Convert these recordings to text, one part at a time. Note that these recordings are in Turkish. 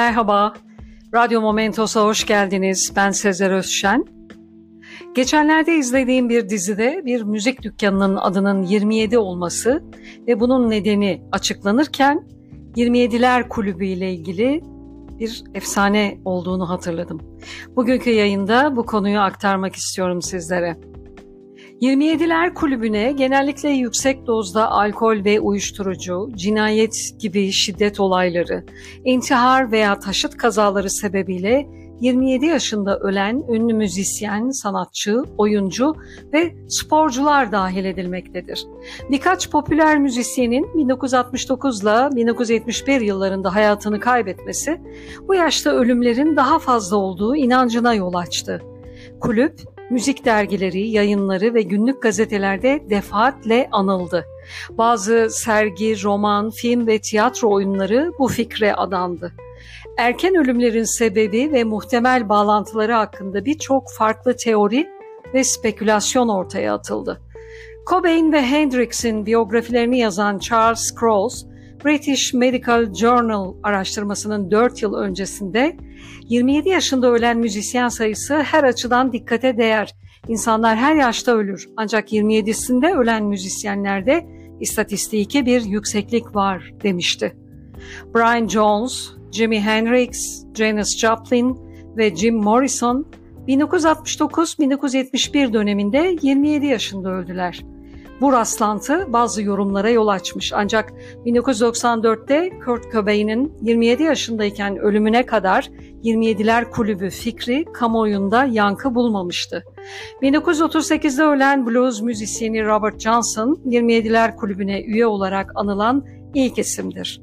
Merhaba, Radyo Momentos'a hoş geldiniz. Ben Sezer Özşen. Geçenlerde izlediğim bir dizide bir müzik dükkanının adının 27 olması ve bunun nedeni açıklanırken 27'ler kulübü ile ilgili bir efsane olduğunu hatırladım. Bugünkü yayında bu konuyu aktarmak istiyorum sizlere. 27'ler kulübüne genellikle yüksek dozda alkol ve uyuşturucu, cinayet gibi şiddet olayları, intihar veya taşıt kazaları sebebiyle 27 yaşında ölen ünlü müzisyen, sanatçı, oyuncu ve sporcular dahil edilmektedir. Birkaç popüler müzisyenin 1969 ile 1971 yıllarında hayatını kaybetmesi bu yaşta ölümlerin daha fazla olduğu inancına yol açtı. Kulüp müzik dergileri, yayınları ve günlük gazetelerde defaatle anıldı. Bazı sergi, roman, film ve tiyatro oyunları bu fikre adandı. Erken ölümlerin sebebi ve muhtemel bağlantıları hakkında birçok farklı teori ve spekülasyon ortaya atıldı. Cobain ve Hendrix'in biyografilerini yazan Charles Cross, British Medical Journal araştırmasının 4 yıl öncesinde 27 yaşında ölen müzisyen sayısı her açıdan dikkate değer. İnsanlar her yaşta ölür ancak 27'sinde ölen müzisyenlerde istatistiki bir yükseklik var demişti. Brian Jones, Jimi Hendrix, Janis Joplin ve Jim Morrison 1969-1971 döneminde 27 yaşında öldüler. Bu rastlantı bazı yorumlara yol açmış ancak 1994'te Kurt Cobain'in 27 yaşındayken ölümüne kadar 27'ler kulübü fikri kamuoyunda yankı bulmamıştı. 1938'de ölen blues müzisyeni Robert Johnson 27'ler kulübüne üye olarak anılan ilk isimdir.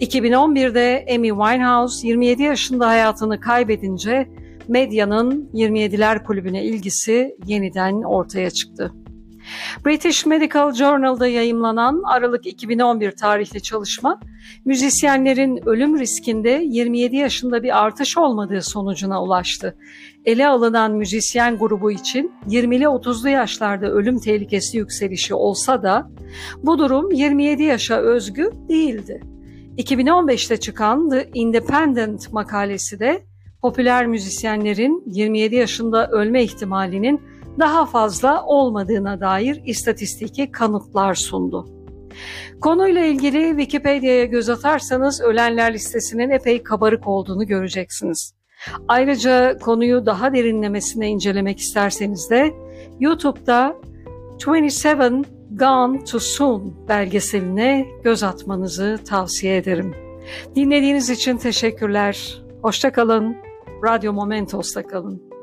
2011'de Amy Winehouse 27 yaşında hayatını kaybedince medyanın 27'ler kulübüne ilgisi yeniden ortaya çıktı. British Medical Journal'da yayımlanan Aralık 2011 tarihli çalışma, müzisyenlerin ölüm riskinde 27 yaşında bir artış olmadığı sonucuna ulaştı. Ele alınan müzisyen grubu için 20'li 30'lu yaşlarda ölüm tehlikesi yükselişi olsa da bu durum 27 yaşa özgü değildi. 2015'te çıkan The Independent makalesi de popüler müzisyenlerin 27 yaşında ölme ihtimalinin daha fazla olmadığına dair istatistiki kanıtlar sundu. Konuyla ilgili Wikipedia'ya göz atarsanız ölenler listesinin epey kabarık olduğunu göreceksiniz. Ayrıca konuyu daha derinlemesine incelemek isterseniz de YouTube'da 27 Gone Too Soon belgeseline göz atmanızı tavsiye ederim. Dinlediğiniz için teşekkürler. Hoşçakalın. Radyo Momentos'ta kalın.